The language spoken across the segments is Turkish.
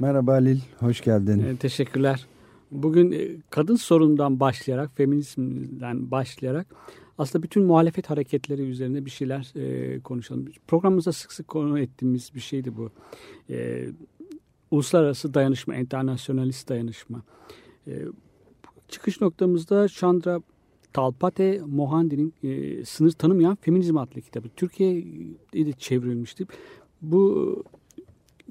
Merhaba Halil, hoş geldin. E, teşekkürler. Bugün e, kadın sorunundan başlayarak, feminizmden başlayarak aslında bütün muhalefet hareketleri üzerine bir şeyler e, konuşalım. Programımızda sık sık konu ettiğimiz bir şeydi bu. E, uluslararası dayanışma, internasyonalist dayanışma. E, çıkış noktamızda Chandra Talpate Mohandi'nin e, Sınır Tanımayan Feminizm adlı kitabı. Türkiye'de de çevrilmişti. Bu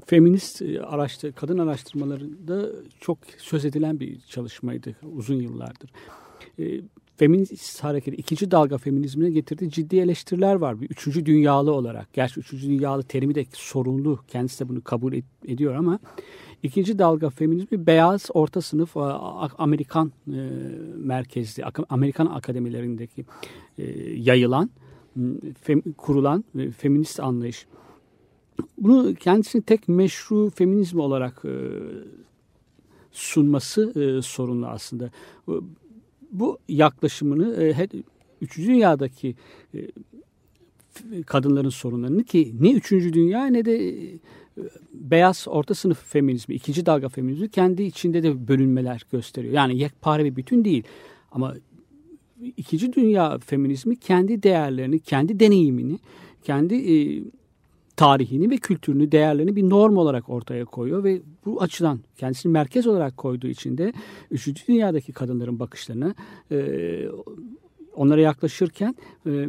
feminist e, araştır, kadın araştırmalarında çok söz edilen bir çalışmaydı uzun yıllardır. E, feminist hareketi, ikinci dalga feminizmine getirdiği ciddi eleştiriler var. Bir üçüncü dünyalı olarak. Gerçi üçüncü dünyalı terimi de sorunlu. Kendisi de bunu kabul et, ediyor ama ikinci dalga feminizmi beyaz orta sınıf Amerikan e, merkezli, Amerikan akademilerindeki e, yayılan, fem, kurulan e, feminist anlayış. Bunu kendisini tek meşru feminizm olarak e, sunması e, sorunlu aslında. Bu yaklaşımını e, üçüncü dünyadaki kadınların sorunlarını ki ne üçüncü dünya ne de beyaz orta sınıf feminizmi, ikinci dalga feminizmi kendi içinde de bölünmeler gösteriyor. Yani yekpare bir bütün değil ama ikinci dünya feminizmi kendi değerlerini, kendi deneyimini, kendi e, tarihini ve kültürünü, değerlerini bir norm olarak ortaya koyuyor ve bu açıdan kendisini merkez olarak koyduğu için de 3. dünyadaki kadınların bakışlarını e, onlara yaklaşırken e,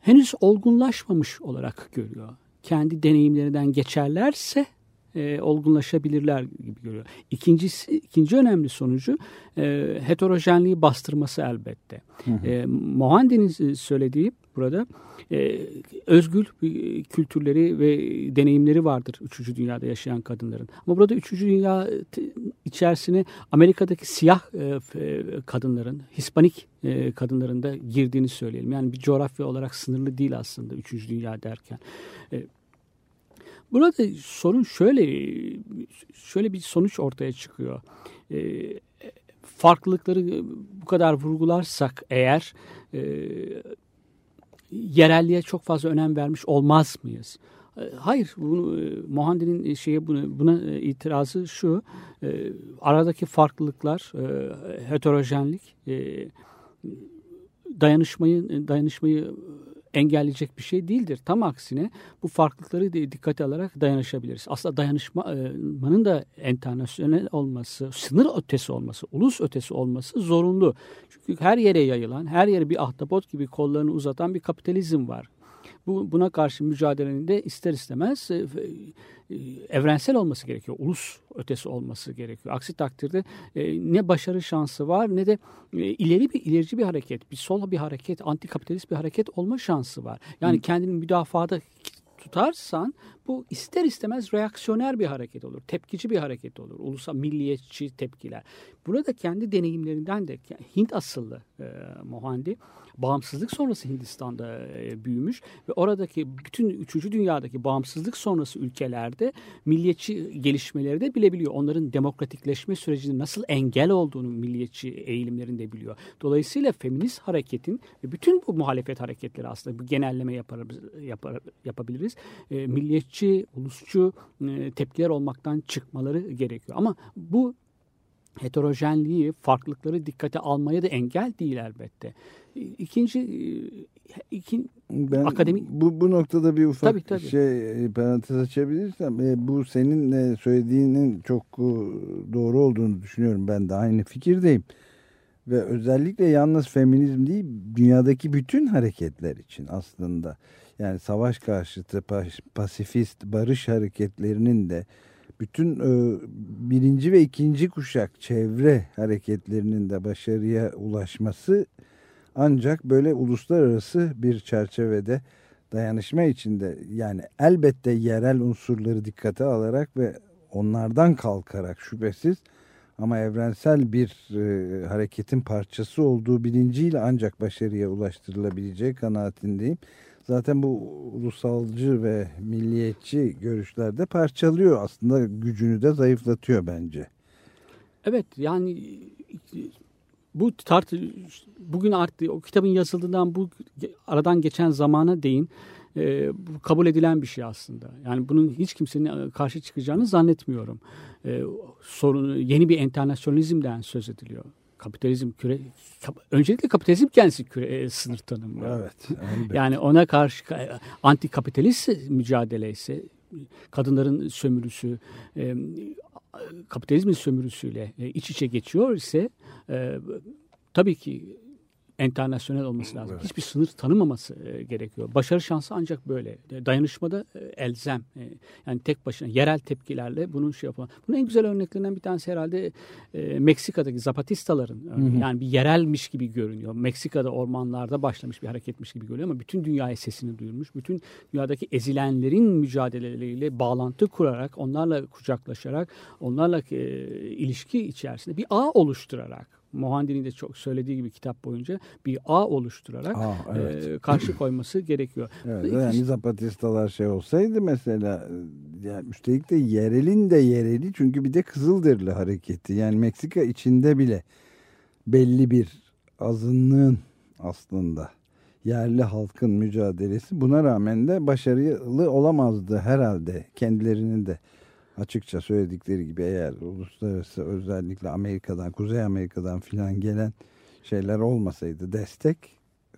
henüz olgunlaşmamış olarak görüyor. Kendi deneyimlerinden geçerlerse e, olgunlaşabilirler gibi görüyor. İkincisi, ikinci önemli sonucu e, heterojenliği bastırması elbette. Hı hı. E, Mohandi'nin söylediği burada e, özgül kültürleri ve deneyimleri vardır üçüncü dünyada yaşayan kadınların. Ama burada üçüncü dünya içerisine Amerika'daki siyah e, kadınların, Hispanik e, kadınların da girdiğini söyleyelim. Yani bir coğrafya olarak sınırlı değil aslında üçüncü dünya derken. E, Burada sorun şöyle şöyle bir sonuç ortaya çıkıyor. E, farklılıkları bu kadar vurgularsak eğer e, yerelliğe çok fazla önem vermiş olmaz mıyız? E, hayır, bunu, e, Mohandi'nin şeyi bunu, buna e, itirazı şu, aradaki farklılıklar, heterojenlik, dayanışmayı dayanışmayı engelleyecek bir şey değildir. Tam aksine bu farklılıkları dikkate alarak dayanışabiliriz. Aslında dayanışmanın da internasyonel olması, sınır ötesi olması, ulus ötesi olması zorunlu. Çünkü her yere yayılan, her yere bir ahtapot gibi kollarını uzatan bir kapitalizm var. Bu, buna karşı mücadelenin de ister istemez e, e, evrensel olması gerekiyor. Ulus ötesi olması gerekiyor. Aksi takdirde e, ne başarı şansı var ne de e, ileri bir ilerici bir hareket, bir sol bir hareket, antikapitalist bir hareket olma şansı var. Yani Hı. kendini müdafada tutarsan bu ister istemez reaksiyoner bir hareket olur. Tepkici bir hareket olur. Ulusal milliyetçi tepkiler. Burada kendi deneyimlerinden de Hint asıllı e, Mohandi bağımsızlık sonrası Hindistan'da e, büyümüş ve oradaki bütün üçüncü dünyadaki bağımsızlık sonrası ülkelerde milliyetçi gelişmeleri de bilebiliyor. Onların demokratikleşme sürecinin nasıl engel olduğunu milliyetçi eğilimlerinde biliyor. Dolayısıyla feminist hareketin ve bütün bu muhalefet hareketleri aslında bu genelleme yapar, yapar, yapabiliriz. E, milliyetçi, ulusçu e, tepkiler olmaktan çıkmaları gerekiyor. Ama bu heterojenliği, farklılıkları dikkate almaya da engel değil elbette. İkinci e, ikin, ben akademik bu bu noktada bir ufak tabii, tabii. şey e, parantez açabilirsem e, bu senin söylediğinin çok doğru olduğunu düşünüyorum ben de aynı fikirdeyim ve özellikle yalnız feminizm değil dünyadaki bütün hareketler için aslında yani savaş karşıtı pasifist barış hareketlerinin de bütün e, birinci ve ikinci kuşak çevre hareketlerinin de başarıya ulaşması ancak böyle uluslararası bir çerçevede dayanışma içinde yani elbette yerel unsurları dikkate alarak ve onlardan kalkarak şüphesiz ama evrensel bir e, hareketin parçası olduğu bilinciyle ancak başarıya ulaştırılabileceği kanaatindeyim zaten bu ulusalcı ve milliyetçi görüşlerde parçalıyor aslında gücünü de zayıflatıyor bence. Evet yani bu tart bugün arttı o kitabın yazıldığından bu aradan geçen zamana değin e, kabul edilen bir şey aslında. Yani bunun hiç kimsenin karşı çıkacağını zannetmiyorum. e, sorunu yeni bir internasyonalizmden söz ediliyor. Kapitalizm küre kap, öncelikle kapitalizm kendisi küre, e, sınır tanımı. Evet. Yani ona karşı e, anti kapitalist mücadele ise kadınların sömürüsü e, kapitalizmin sömürüsüyle e, iç içe geçiyor ise e, tabii ki enternasyonel olması lazım. Evet. Hiçbir sınır tanımaması e, gerekiyor. Başarı şansı ancak böyle. E, dayanışmada e, elzem. E, yani tek başına yerel tepkilerle bunun şey yapalım. Bunun en güzel örneklerinden bir tanesi herhalde e, Meksika'daki Zapatistaların. Hı hı. Yani bir yerelmiş gibi görünüyor. Meksika'da ormanlarda başlamış bir hareketmiş gibi görünüyor ama bütün dünyaya sesini duyurmuş. Bütün dünyadaki ezilenlerin mücadeleleriyle bağlantı kurarak, onlarla kucaklaşarak, onlarla e, ilişki içerisinde bir ağ oluşturarak Mohandi'nin de çok söylediği gibi kitap boyunca bir ağ oluşturarak ağ, evet. e, karşı koyması gerekiyor. Evet, yani Zapatistalar şey olsaydı mesela yani üstelik de yerelin de yereli çünkü bir de Kızılderili hareketi yani Meksika içinde bile belli bir azınlığın aslında yerli halkın mücadelesi buna rağmen de başarılı olamazdı herhalde kendilerinin de açıkça söyledikleri gibi eğer uluslararası özellikle Amerika'dan, Kuzey Amerika'dan filan gelen şeyler olmasaydı destek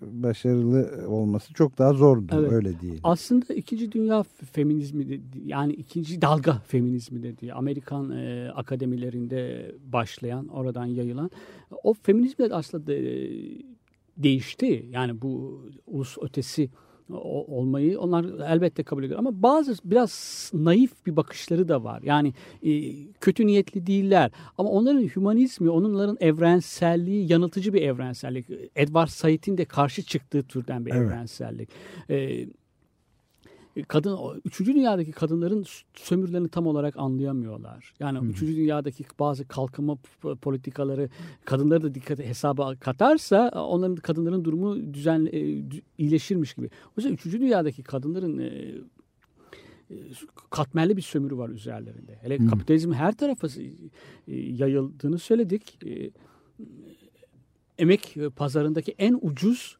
başarılı olması çok daha zordu evet. öyle diyelim. Aslında ikinci dünya feminizmi de, yani ikinci dalga feminizmi dedi. Amerikan e, akademilerinde başlayan oradan yayılan o feminizm de aslında de, değişti. Yani bu ulus ötesi olmayı onlar elbette kabul ediyor. Ama bazı biraz naif bir bakışları da var. Yani e, kötü niyetli değiller. Ama onların hümanizmi, onların evrenselliği yanıltıcı bir evrensellik. Edward Said'in de karşı çıktığı türden bir evet. evrensellik. Evet kadın üçüncü dünyadaki kadınların sömürülerini tam olarak anlayamıyorlar. Yani hmm. üçüncü dünyadaki bazı kalkınma politikaları kadınları da dikkate hesaba katarsa onların kadınların durumu düzen e, iyileşirmiş gibi. O yüzden üçüncü dünyadaki kadınların e, e, katmerli bir sömürü var üzerlerinde. Hele hmm. kapitalizm her tarafa yayıldığını söyledik. Emek pazarındaki en ucuz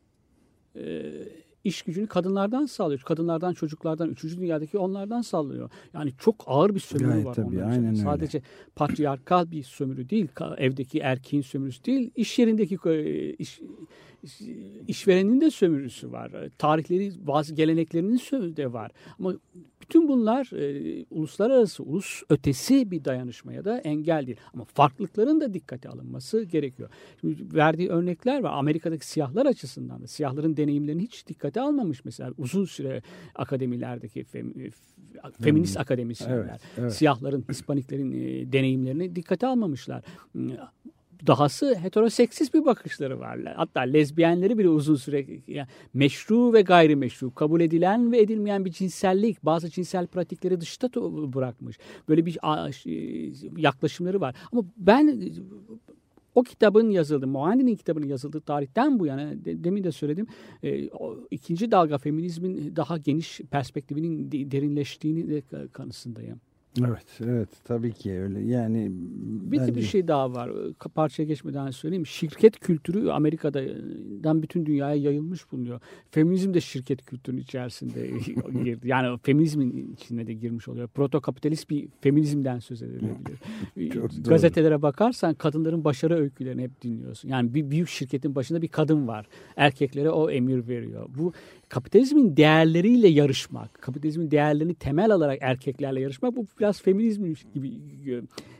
iş gücünü kadınlardan sağlıyor. Kadınlardan, çocuklardan, üçüncü dünyadaki onlardan sağlıyor. Yani çok ağır bir sömürü Gayet var. Tabii, aynen öyle. Sadece patriarkal bir sömürü değil, evdeki erkeğin sömürüsü değil, iş yerindeki e, iş, işverenin de sömürüsü var. Tarihleri, bazı geleneklerinin sömürü de var. Ama bütün bunlar e, uluslararası, ulus ötesi bir dayanışmaya da engel değil. Ama farklılıkların da dikkate alınması gerekiyor. Şimdi verdiği örnekler var. Amerika'daki siyahlar açısından da siyahların deneyimlerini hiç dikkate almamış. Mesela uzun süre akademilerdeki fem, feminist hmm. akademisyenler evet, evet. siyahların, Hispaniklerin e, deneyimlerini dikkate almamışlar dahası heteroseksist bir bakışları var. Hatta lezbiyenleri bile uzun süre yani meşru ve gayrimeşru, kabul edilen ve edilmeyen bir cinsellik, bazı cinsel pratikleri dışta bırakmış. Böyle bir yaklaşımları var. Ama ben o kitabın yazıldığı, Mohandi'nin kitabının yazıldığı tarihten bu yana demin de söyledim e, o, ikinci dalga feminizmin daha geniş perspektifinin derinleştiğini de kanısındayım. Evet, evet tabii ki öyle. Yani bir bence... bir şey daha var. Parçaya geçmeden söyleyeyim. Şirket kültürü Amerika'dan bütün dünyaya yayılmış bulunuyor. Feminizm de şirket kültürünün içerisinde girdi. Yani feminizmin içine de girmiş oluyor. Protokapitalist bir feminizmden söz edilebilir. Gazetelere bakarsan kadınların başarı öykülerini hep dinliyorsun. Yani bir büyük şirketin başında bir kadın var. Erkeklere o emir veriyor. Bu kapitalizmin değerleriyle yarışmak, kapitalizmin değerlerini temel alarak erkeklerle yarışmak bu biraz feminizm gibi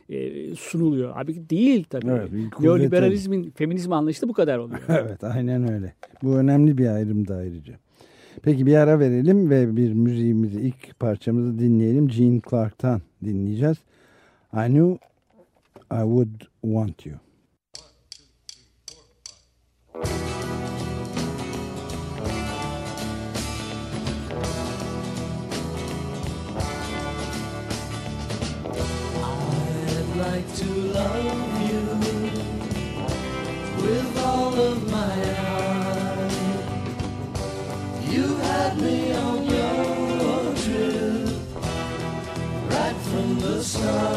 e, sunuluyor. Abi değil tabii. Evet, Neoliberalizmin feminizm anlayışı da bu kadar oluyor. evet aynen öyle. Bu önemli bir ayrım da ayrıca. Peki bir ara verelim ve bir müziğimizi ilk parçamızı dinleyelim. Jean Clark'tan dinleyeceğiz. I knew I would want you. To love you with all of my heart. You had me on your trip right from the start.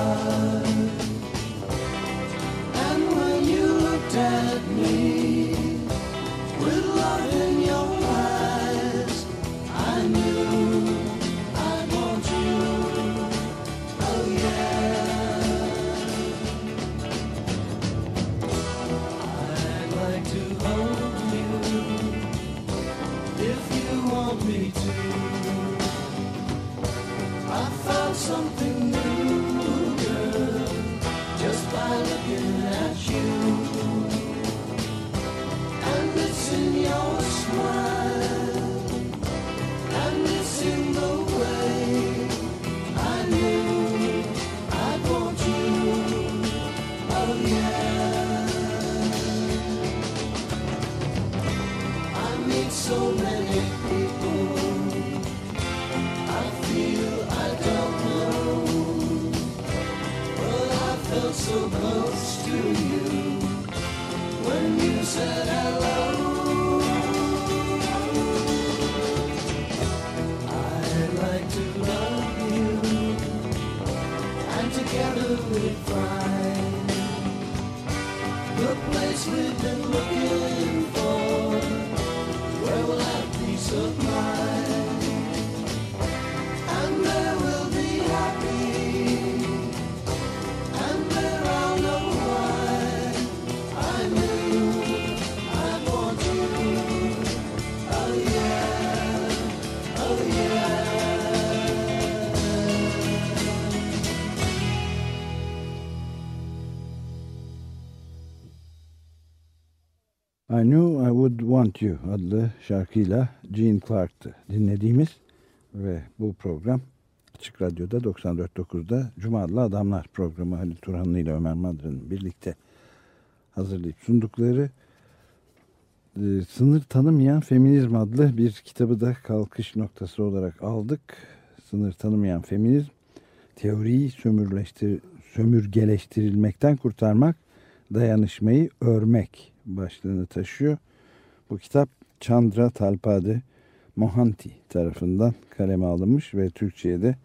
Want You adlı şarkıyla Gene Clark'tı dinlediğimiz ve bu program Açık Radyo'da 94.9'da Cuma Adamlar programı Halil Turhanlı ile Ömer Madra'nın birlikte hazırlayıp sundukları e, Sınır Tanımayan Feminizm adlı bir kitabı da kalkış noktası olarak aldık. Sınır Tanımayan Feminizm teoriyi sömürleştir, sömürgeleştirilmekten kurtarmak, dayanışmayı örmek başlığını taşıyor. Bu kitap Chandra Talpade Mohanty tarafından kaleme alınmış ve Türkçe'ye de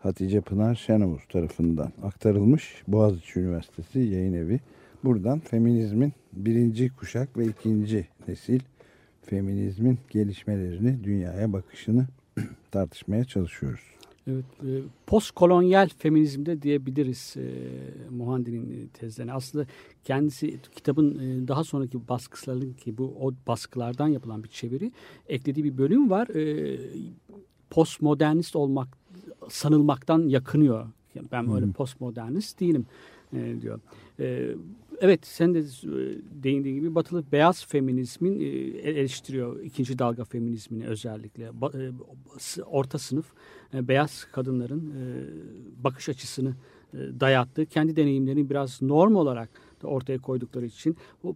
Hatice Pınar Şenovuz tarafından aktarılmış. Boğaziçi Üniversitesi yayın evi. Buradan feminizmin birinci kuşak ve ikinci nesil feminizmin gelişmelerini, dünyaya bakışını tartışmaya çalışıyoruz. E, postkolonyal feminizmde diyebiliriz e, Muhandi'nin tezlerine. Aslında kendisi kitabın e, daha sonraki baskılarının ki bu o baskılardan yapılan bir çeviri eklediği bir bölüm var. E, postmodernist olmak sanılmaktan yakınıyor. Yani ben öyle postmodernist değilim e, diyor. E, evet sen de e, değindiğin gibi batılı beyaz feminizmin e, eleştiriyor. ikinci dalga feminizmini özellikle. E, orta sınıf beyaz kadınların bakış açısını dayattığı, kendi deneyimlerini biraz norm olarak da ortaya koydukları için o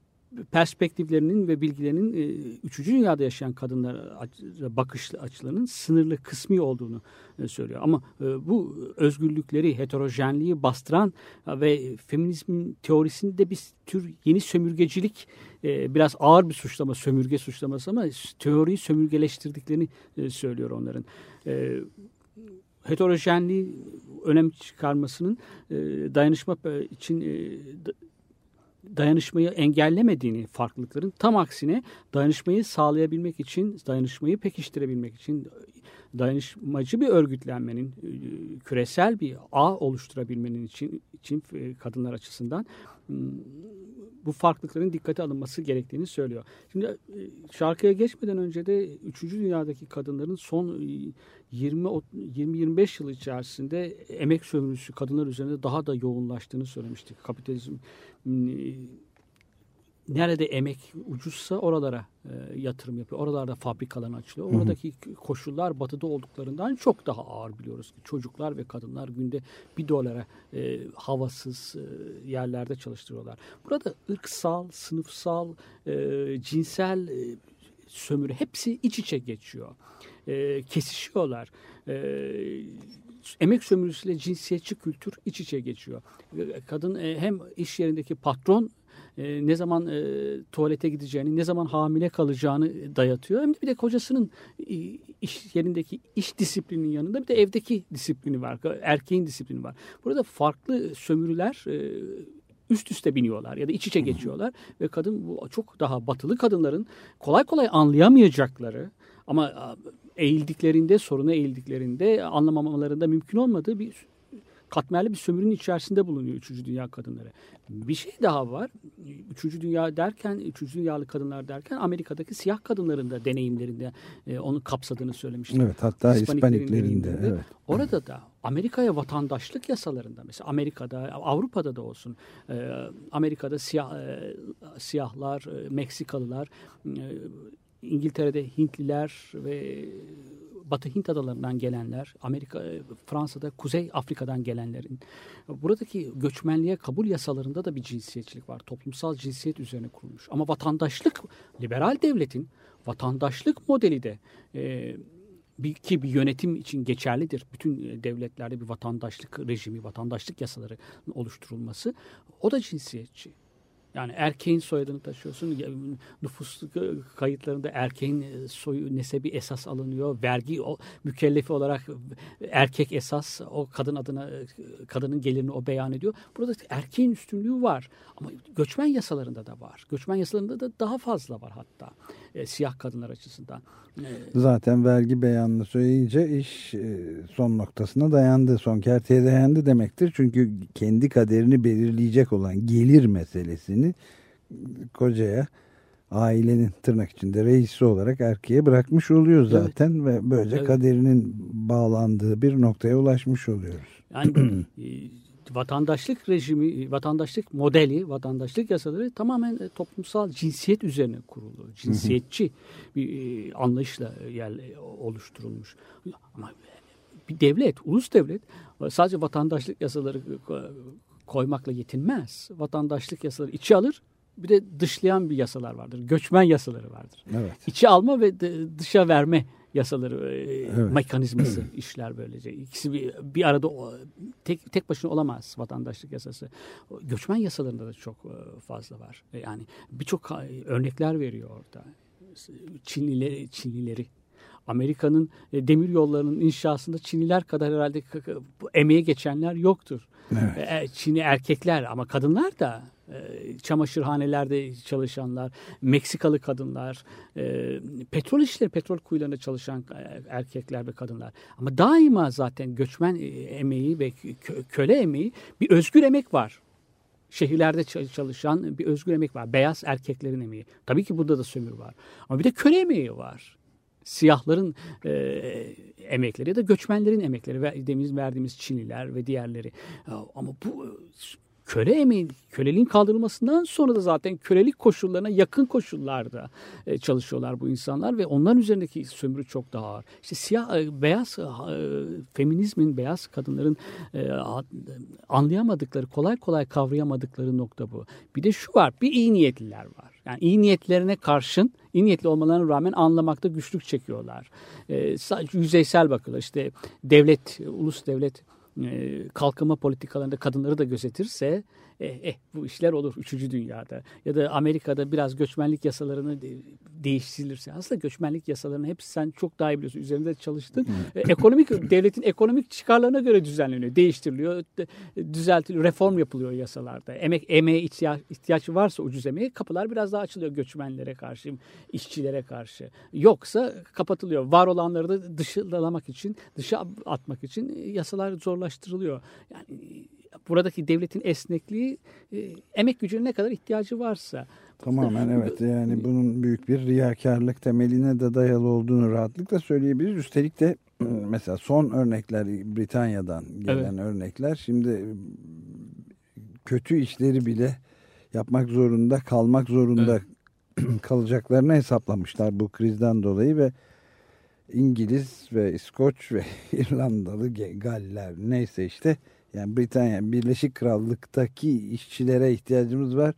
perspektiflerinin ve bilgilerinin e, üçüncü dünyada yaşayan kadınlara bakış açılarının sınırlı kısmi olduğunu e, söylüyor. Ama e, bu özgürlükleri, heterojenliği bastıran ve feminizmin teorisinde bir tür yeni sömürgecilik e, biraz ağır bir suçlama, sömürge suçlaması ama teoriyi sömürgeleştirdiklerini e, söylüyor onların. E, heterojenliği önem çıkarmasının e, dayanışma e, için e, dayanışmayı engellemediğini farklılıkların tam aksine dayanışmayı sağlayabilmek için, dayanışmayı pekiştirebilmek için dayanışmacı bir örgütlenmenin, e, küresel bir ağ oluşturabilmenin için, için e, kadınlar açısından bu farklılıkların dikkate alınması gerektiğini söylüyor. Şimdi e, şarkıya geçmeden önce de 3. dünyadaki kadınların son 20-25 yıl içerisinde emek sömürüsü kadınlar üzerinde daha da yoğunlaştığını söylemiştik. Kapitalizm nerede emek ucuzsa oralara e, yatırım yapıyor. Oralarda fabrikalar açılıyor. Oradaki hı hı. koşullar batıda olduklarından çok daha ağır biliyoruz. Çocuklar ve kadınlar günde bir dolara e, havasız e, yerlerde çalıştırıyorlar. Burada ırksal, sınıfsal, e, cinsel e, sömürü hepsi iç içe geçiyor. E, kesişiyorlar. E, emek sömürüsüyle cinsiyetçi kültür iç içe geçiyor. Kadın e, hem iş yerindeki patron e, ne zaman e, tuvalete gideceğini, ne zaman hamile kalacağını dayatıyor. Hem de bir de kocasının e, iş yerindeki iş disiplinin yanında bir de evdeki disiplini var. Erkeğin disiplini var. Burada farklı sömürüler e, üst üste biniyorlar ya da iç içe geçiyorlar ve kadın bu çok daha batılı kadınların kolay kolay anlayamayacakları ama eğildiklerinde soruna eğildiklerinde anlamamalarında mümkün olmadığı bir katmerli bir sömürünün içerisinde bulunuyor üçüncü dünya kadınları. Bir şey daha var. Üçüncü dünya derken, üçüncü dünyalı kadınlar derken Amerika'daki siyah kadınların da deneyimlerinde e, onu kapsadığını söylemiştim. Evet hatta Hispaniklerinde. Evet. Orada da Amerika'ya vatandaşlık yasalarında mesela Amerika'da, Avrupa'da da olsun e, Amerika'da siyah, e, siyahlar, e, Meksikalılar, e, İngiltere'de Hintliler ve Batı Hint adalarından gelenler, Amerika, e, Fransa'da Kuzey Afrika'dan gelenlerin buradaki göçmenliğe kabul yasalarında da bir cinsiyetçilik var. Toplumsal cinsiyet üzerine kurulmuş. Ama vatandaşlık, liberal devletin vatandaşlık modeli de e, bir, ki bir yönetim için geçerlidir. Bütün devletlerde bir vatandaşlık rejimi, vatandaşlık yasaları oluşturulması. O da cinsiyetçi. Yani erkeğin soyadını taşıyorsun. Nüfus kayıtlarında erkeğin e, soyu nesebi esas alınıyor. Vergi o mükellefi olarak erkek esas o kadın adına e, kadının gelirini o beyan ediyor. Burada erkeğin üstünlüğü var. Ama göçmen yasalarında da var. Göçmen yasalarında da daha fazla var hatta. E, siyah kadınlar açısından. E, Zaten vergi beyanını söyleyince iş e, son noktasına dayandı. Son kerteye dayandı demektir. Çünkü kendi kaderini belirleyecek olan gelir meselesini kocaya ailenin tırnak içinde reisi olarak erkeğe bırakmış oluyor zaten evet. ve böylece evet. kaderinin bağlandığı bir noktaya ulaşmış oluyoruz. Yani vatandaşlık rejimi, vatandaşlık modeli, vatandaşlık yasaları tamamen e, toplumsal cinsiyet üzerine kurulu. Cinsiyetçi bir e, anlayışla yer oluşturulmuş. Ama bir devlet, ulus devlet sadece vatandaşlık yasaları koymakla yetinmez. Vatandaşlık yasaları içi alır, bir de dışlayan bir yasalar vardır. Göçmen yasaları vardır. Evet. İçi alma ve dışa verme yasaları e, evet. mekanizması işler böylece. İkisi bir, bir arada tek tek başına olamaz vatandaşlık yasası. Göçmen yasalarında da çok e, fazla var. E, yani birçok örnekler veriyor orada. Çinlileri, Çinlileri Amerika'nın demir yollarının inşasında Çinliler kadar herhalde emeğe geçenler yoktur. Evet. Çinli erkekler ama kadınlar da çamaşırhanelerde çalışanlar, Meksikalı kadınlar, e, petrol işleri, petrol kuyularında çalışan e, erkekler ve kadınlar. Ama daima zaten göçmen emeği ve köle emeği bir özgür emek var. Şehirlerde çalışan bir özgür emek var. Beyaz erkeklerin emeği. Tabii ki burada da sömür var. Ama bir de köle emeği var siyahların e, emekleri ya da göçmenlerin emekleri ve demin verdiğimiz Çinliler ve diğerleri. Ama bu köle emeği, köleliğin kaldırılmasından sonra da zaten kölelik koşullarına yakın koşullarda e, çalışıyorlar bu insanlar ve onların üzerindeki sömürü çok daha ağır. İşte siyah, e, beyaz, e, feminizmin, beyaz kadınların anlayamadıkları, kolay kolay kavrayamadıkları nokta bu. Bir de şu var, bir iyi niyetliler var. Yani iyi niyetlerine karşın, iyi niyetli olmalarına rağmen anlamakta güçlük çekiyorlar. sadece yüzeysel bakıyorlar. İşte devlet, ulus devlet e, kalkınma politikalarında kadınları da gözetirse eh, eh bu işler olur üçüncü dünyada. Ya da Amerika'da biraz göçmenlik yasalarını de, değiştirilirse. Aslında göçmenlik yasalarının hepsi sen çok daha iyi biliyorsun. Üzerinde çalıştın. E, ekonomik devletin ekonomik çıkarlarına göre düzenleniyor. Değiştiriliyor, düzeltiliyor, reform yapılıyor yasalarda. Emek emeğe ihtiyaç, ihtiyaç varsa ucuz emeğe kapılar biraz daha açılıyor göçmenlere karşı, işçilere karşı. Yoksa kapatılıyor. Var olanları da dışlamak için, dışa atmak için yasalar zorlaştırılıyor. Yani buradaki devletin esnekliği e, emek gücüne ne kadar ihtiyacı varsa. Tamamen evet yani bunun büyük bir riyakarlık temeline de dayalı olduğunu rahatlıkla söyleyebiliriz. Üstelik de mesela son örnekler Britanya'dan gelen evet. örnekler şimdi kötü işleri bile yapmak zorunda kalmak zorunda evet. kalacaklarını hesaplamışlar bu krizden dolayı ve İngiliz ve İskoç ve İrlandalı Galler neyse işte yani Britanya Birleşik Krallık'taki işçilere ihtiyacımız var.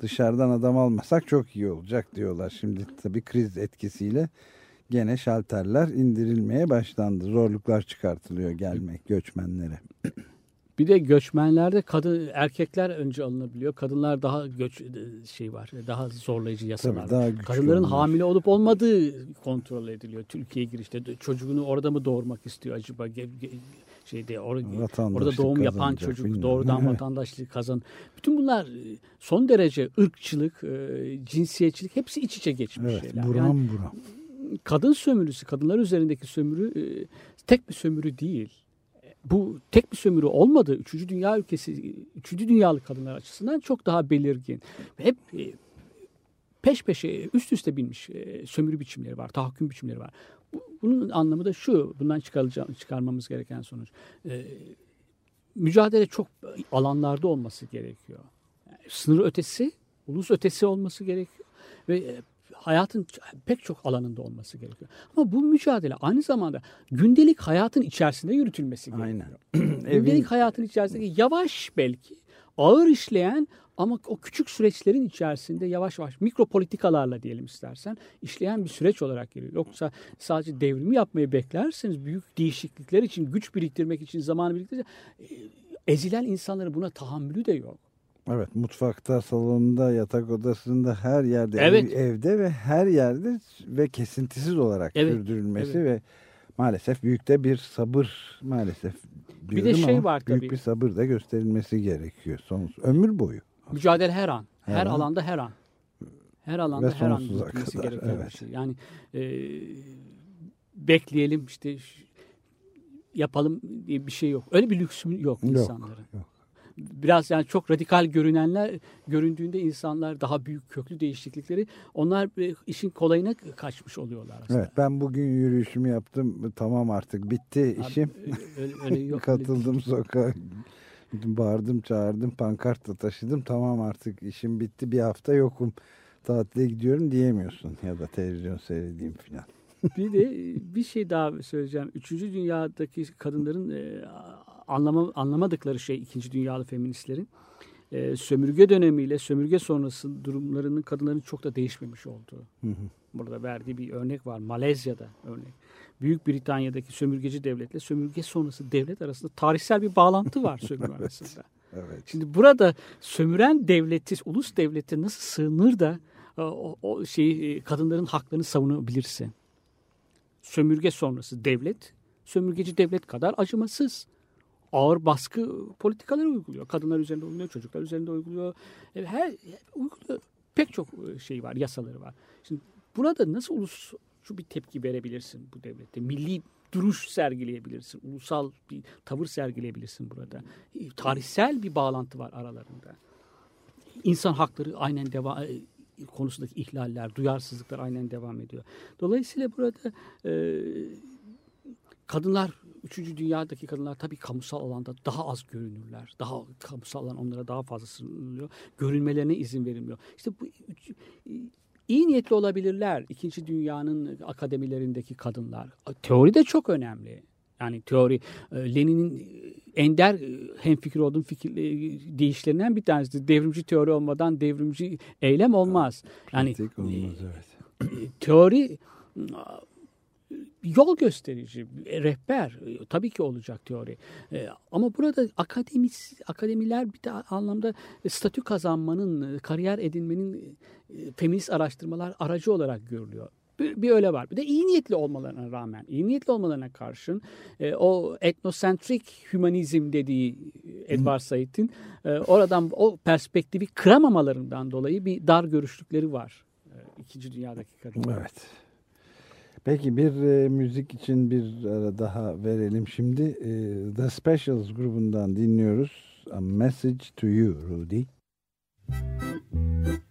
Dışarıdan adam almasak çok iyi olacak diyorlar. Şimdi tabii kriz etkisiyle gene şalterler indirilmeye başlandı. Zorluklar çıkartılıyor gelmek göçmenlere. Bir de göçmenlerde kadın erkekler önce alınabiliyor. Kadınlar daha göç şey var. Daha zorlayıcı yasalar. Tabii, Kadınların onlar. hamile olup olmadığı kontrol ediliyor. Türkiye'ye girişte çocuğunu orada mı doğurmak istiyor acaba? Şeyde or orada doğum yapan çocuk bilmiyorum. doğrudan vatandaşlık kazan. Bütün bunlar e, son derece ırkçılık, e, cinsiyetçilik hepsi iç içe geçmiş evet, şeyler. Buram yani, buram. Kadın sömürüsü, kadınlar üzerindeki sömürü e, tek bir sömürü değil. Bu tek bir sömürü olmadı. Üçüncü dünya ülkesi, üçüncü dünyalı kadınlar açısından çok daha belirgin. Hep peş peşe üst üste binmiş sömürü biçimleri var, tahakküm biçimleri var. Bunun anlamı da şu, bundan çıkarmamız gereken sonuç. E, mücadele çok alanlarda olması gerekiyor. Yani sınır ötesi, ulus ötesi olması gerekiyor. Ve e, hayatın pek çok alanında olması gerekiyor. Ama bu mücadele aynı zamanda gündelik hayatın içerisinde yürütülmesi gerekiyor. Aynen. gündelik hayatın içerisinde yavaş belki ağır işleyen ama o küçük süreçlerin içerisinde yavaş yavaş mikro politikalarla diyelim istersen işleyen bir süreç olarak geliyor. Yoksa sadece devrimi yapmayı beklerseniz büyük değişiklikler için güç biriktirmek için zaman biriktirmek ezilen insanların buna tahammülü de yok. Evet mutfakta, salonda, yatak odasında her yerde evet. ev, evde ve her yerde ve kesintisiz olarak evet. sürdürülmesi evet. ve maalesef büyük de bir sabır maalesef bir de şey var büyük tabii. bir sabır da gösterilmesi gerekiyor. Sonsuz ömür boyu. Mücadele her an. Her, her an. alanda her an. Her alanda her an gitmesi gerekiyor. Evet. Şey. Yani e, bekleyelim işte yapalım diye bir şey yok. Öyle bir lüksüm yok, yok insanların. Yok biraz yani çok radikal görünenler göründüğünde insanlar daha büyük köklü değişiklikleri onlar işin kolayına kaçmış oluyorlar aslında. Evet ben bugün yürüyüşümü yaptım tamam artık bitti Abi, işim. Öyle, öyle yok. Katıldım sokağa bağırdım çağırdım pankart taşıdım tamam artık işim bitti bir hafta yokum tatile gidiyorum diyemiyorsun ya da televizyon seyredeyim filan. bir de bir şey daha söyleyeceğim. Üçüncü dünyadaki kadınların anlama, anlamadıkları şey ikinci dünyalı feministlerin e, sömürge dönemiyle sömürge sonrası durumlarının kadınların çok da değişmemiş olduğu. Hı hı. Burada verdiği bir örnek var. Malezya'da örnek. Büyük Britanya'daki sömürgeci devletle sömürge sonrası devlet arasında tarihsel bir bağlantı var sömürge evet. arasında. Evet. Şimdi burada sömüren devleti, ulus devleti nasıl sığınır da e, o, o şeyi kadınların haklarını savunabilirsin? Sömürge sonrası devlet, sömürgeci devlet kadar acımasız ağır baskı politikaları uyguluyor. Kadınlar üzerinde uyguluyor, çocuklar üzerinde uyguluyor. E, her uyguluyor. Pek çok e, şey var, yasaları var. Şimdi buna da nasıl ulus şu bir tepki verebilirsin bu devlette? Milli duruş sergileyebilirsin. Ulusal bir tavır sergileyebilirsin burada. E, tarihsel bir bağlantı var aralarında. İnsan hakları aynen devam konusundaki ihlaller, duyarsızlıklar aynen devam ediyor. Dolayısıyla burada e, kadınlar Üçüncü dünyadaki kadınlar tabii kamusal alanda daha az görünürler. Daha kamusal alan onlara daha fazla sınırlıyor. Görünmelerine izin verilmiyor. İşte bu iyi niyetli olabilirler. İkinci dünyanın akademilerindeki kadınlar. Teori de çok önemli. Yani teori e, Lenin'in e, ender e, hemfikir olduğum fikir değişlerinden bir tanesi. Devrimci teori olmadan devrimci eylem olmaz. Yani olmaz, evet. teori yol gösterici, rehber e, tabii ki olacak teori. E, ama burada akademis, akademiler bir de anlamda statü kazanmanın, kariyer edinmenin e, feminist araştırmalar aracı olarak görülüyor. Bir, bir öyle var. Bir de iyi niyetli olmalarına rağmen, iyi niyetli olmalarına karşın e, o etnosentrik hümanizm dediği Edward Said'in e, oradan o perspektifi kıramamalarından dolayı bir dar görüşlükleri var. E, İkinci Dünya'daki kadınlar. Evet. Peki bir e, müzik için bir ara daha verelim şimdi. E, The Specials grubundan dinliyoruz. A Message to You Rudy. Müzik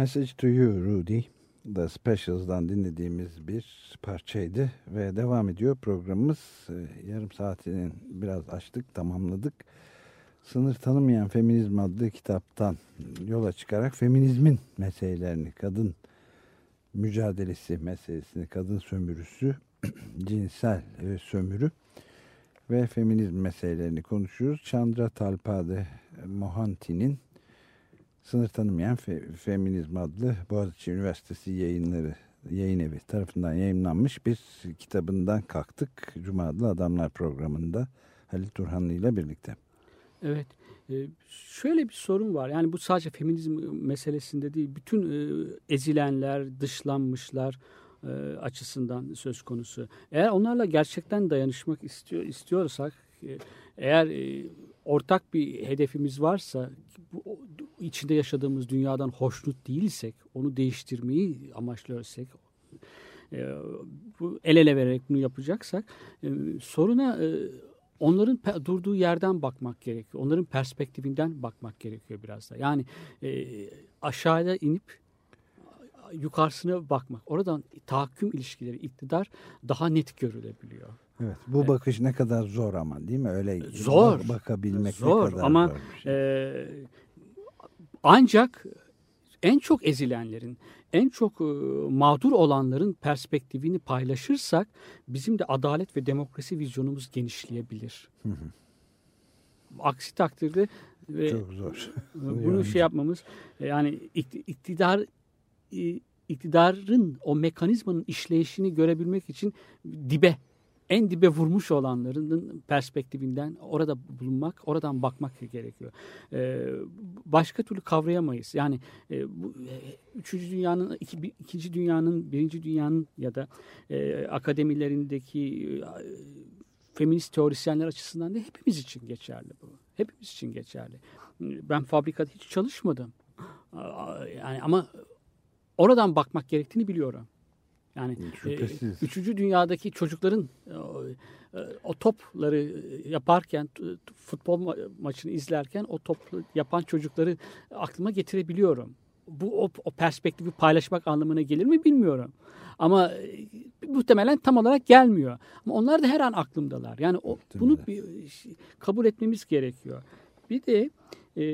Message to You Rudy The Specials'dan dinlediğimiz bir parçaydı ve devam ediyor programımız. Ee, yarım saatinin biraz açtık, tamamladık. Sınır Tanımayan Feminizm adlı kitaptan yola çıkarak feminizmin meselelerini, kadın mücadelesi meselesini, kadın sömürüsü, cinsel sömürü ve feminizm meselelerini konuşuyoruz. Chandra Talpade Mohanty'nin Sınır Tanımayan Fe Feminizm adlı Boğaziçi Üniversitesi yayınları yayın evi tarafından yayınlanmış bir kitabından kalktık. Cuma adlı Adamlar programında Halil Turhanlı ile birlikte. Evet. E, şöyle bir sorun var. Yani bu sadece feminizm meselesinde değil. Bütün e, ezilenler, dışlanmışlar e, açısından söz konusu. Eğer onlarla gerçekten dayanışmak istiyor istiyorsak eğer ortak bir hedefimiz varsa içinde yaşadığımız dünyadan hoşnut değilsek, onu değiştirmeyi amaçlıyorsak, e, bu el ele vererek bunu yapacaksak e, soruna e, onların durduğu yerden bakmak gerekiyor. Onların perspektifinden bakmak gerekiyor biraz da. Yani aşağıya inip yukarısına bakmak. Oradan tahakküm ilişkileri, iktidar daha net görülebiliyor. Evet, bu evet. bakış ne kadar zor ama değil mi? Öyle zor bakabilmek zor, ne kadar ama, zor şey. E, ancak en çok ezilenlerin, en çok e, mağdur olanların perspektifini paylaşırsak bizim de adalet ve demokrasi vizyonumuz genişleyebilir. Hı hı. Aksi takdirde ve çok zor. bunu yani. şey yapmamız yani iktidar iktidarın o mekanizmanın işleyişini görebilmek için dibe en dibe vurmuş olanların perspektifinden orada bulunmak, oradan bakmak gerekiyor. Ee, başka türlü kavrayamayız. Yani e, bu e, üçüncü dünyanın, iki, ikinci dünyanın, birinci dünyanın ya da e, akademilerindeki e, feminist teorisyenler açısından da hepimiz için geçerli bu. Hepimiz için geçerli. Ben fabrikada hiç çalışmadım. Yani ama oradan bakmak gerektiğini biliyorum. Yani e, üçüncü dünyadaki çocukların e, o topları yaparken futbol ma maçını izlerken o top yapan çocukları aklıma getirebiliyorum. Bu o, o perspektifi paylaşmak anlamına gelir mi bilmiyorum. Ama e, muhtemelen tam olarak gelmiyor. Ama onlar da her an aklımdalar. Yani o, bunu bir, kabul etmemiz gerekiyor. Bir de e,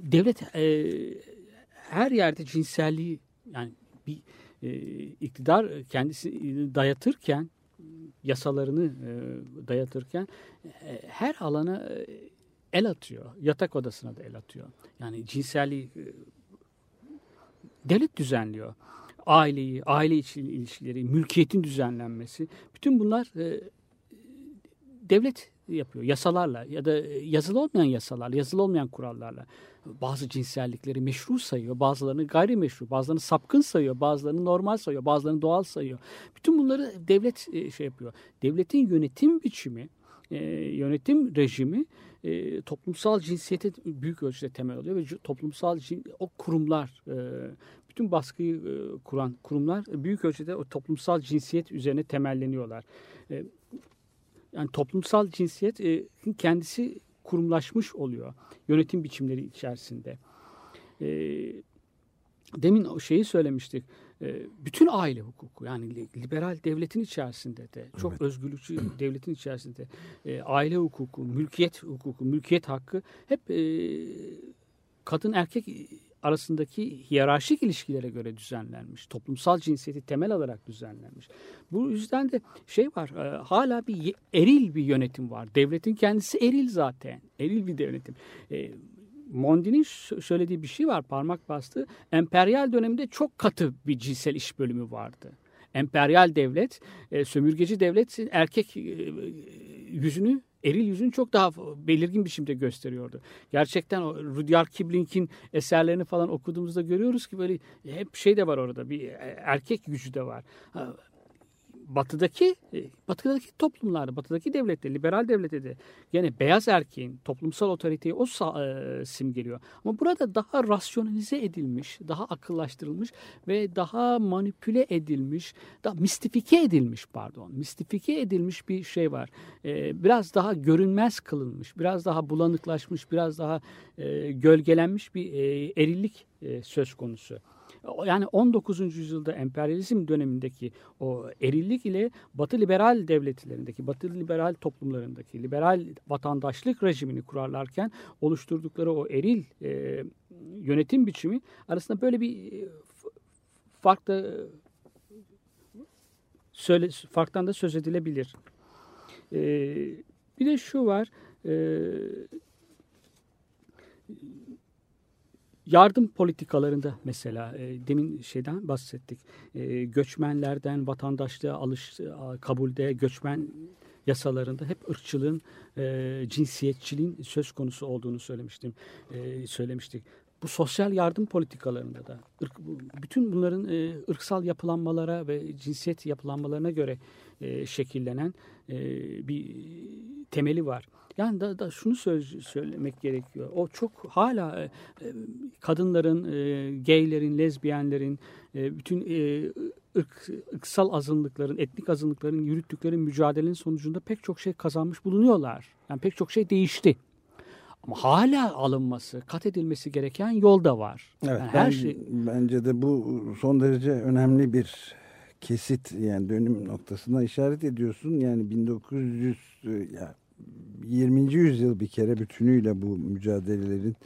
devlet e, her yerde cinselliği yani bir e, iktidar kendisi dayatırken yasalarını e, dayatırken e, her alana e, el atıyor. Yatak odasına da el atıyor. Yani cinselliği e, devlet düzenliyor. Aileyi, aile içi ilişkileri, mülkiyetin düzenlenmesi. Bütün bunlar e, devlet yapıyor yasalarla ya da yazılı olmayan yasalarla, yazılı olmayan kurallarla bazı cinsellikleri meşru sayıyor, bazılarını gayrimeşru, bazılarını sapkın sayıyor, bazılarını normal sayıyor, bazılarını doğal sayıyor. Bütün bunları devlet e, şey yapıyor. Devletin yönetim biçimi, e, yönetim rejimi e, toplumsal cinsiyete büyük ölçüde temel oluyor ve toplumsal o kurumlar bütün baskıyı kuran kurumlar büyük ölçüde o toplumsal cinsiyet üzerine temelleniyorlar. yani toplumsal cinsiyet kendisi kurumlaşmış oluyor yönetim biçimleri içerisinde. E, demin o şeyi söylemiştik. E, bütün aile hukuku yani liberal devletin içerisinde de çok evet. özgürlükçü devletin içerisinde e, aile hukuku, mülkiyet hukuku, mülkiyet hakkı hep e, kadın erkek arasındaki hiyerarşik ilişkilere göre düzenlenmiş. Toplumsal cinsiyeti temel alarak düzenlenmiş. Bu yüzden de şey var e, hala bir eril bir yönetim var. Devletin kendisi eril zaten. Eril bir yönetim. E, Mondi'nin söylediği bir şey var parmak bastı. Emperyal döneminde çok katı bir cinsel iş bölümü vardı. Emperyal devlet, e, sömürgeci devlet erkek yüzünü eril yüzünü çok daha belirgin bir biçimde gösteriyordu. Gerçekten o Rudyard Kipling'in eserlerini falan okuduğumuzda görüyoruz ki böyle hep şey de var orada bir erkek gücü de var batıdaki e, batıdaki toplumlarda, batıdaki devlette, liberal devlette de gene beyaz erkeğin toplumsal otoriteyi o e, simgeliyor. Ama burada daha rasyonalize edilmiş, daha akıllaştırılmış ve daha manipüle edilmiş, daha mistifike edilmiş pardon, mistifike edilmiş bir şey var. E, biraz daha görünmez kılınmış, biraz daha bulanıklaşmış, biraz daha e, gölgelenmiş bir e, erillik e, söz konusu yani 19. yüzyılda emperyalizm dönemindeki o erillik ile Batı liberal devletlerindeki, Batı liberal toplumlarındaki liberal vatandaşlık rejimini kurarlarken oluşturdukları o eril e, yönetim biçimi arasında böyle bir e, fark da söyle, farktan da söz edilebilir. E, bir de şu var. E, Yardım politikalarında mesela e, demin şeyden bahsettik. E, göçmenlerden vatandaşlığa alış kabulde göçmen yasalarında hep ırkçılığın, e, cinsiyetçiliğin söz konusu olduğunu söylemiştim. E, söylemiştik. Bu sosyal yardım politikalarında da ırk, bütün bunların e, ırksal yapılanmalara ve cinsiyet yapılanmalarına göre e, şekillenen e, bir temeli var. Yani da, da şunu söz, söylemek gerekiyor. O çok hala e, e, kadınların, e, gaylerin, lezbiyenlerin, e, bütün e, ırk, ırksal azınlıkların, etnik azınlıkların yürüttükleri mücadelenin sonucunda pek çok şey kazanmış bulunuyorlar. Yani pek çok şey değişti. Ama hala alınması, kat edilmesi gereken yol da var. Evet, yani her ben, şey... Bence de bu son derece önemli bir kesit yani dönüm noktasına işaret ediyorsun. Yani 1900 ya 20. yüzyıl bir kere bütünüyle bu mücadelelerin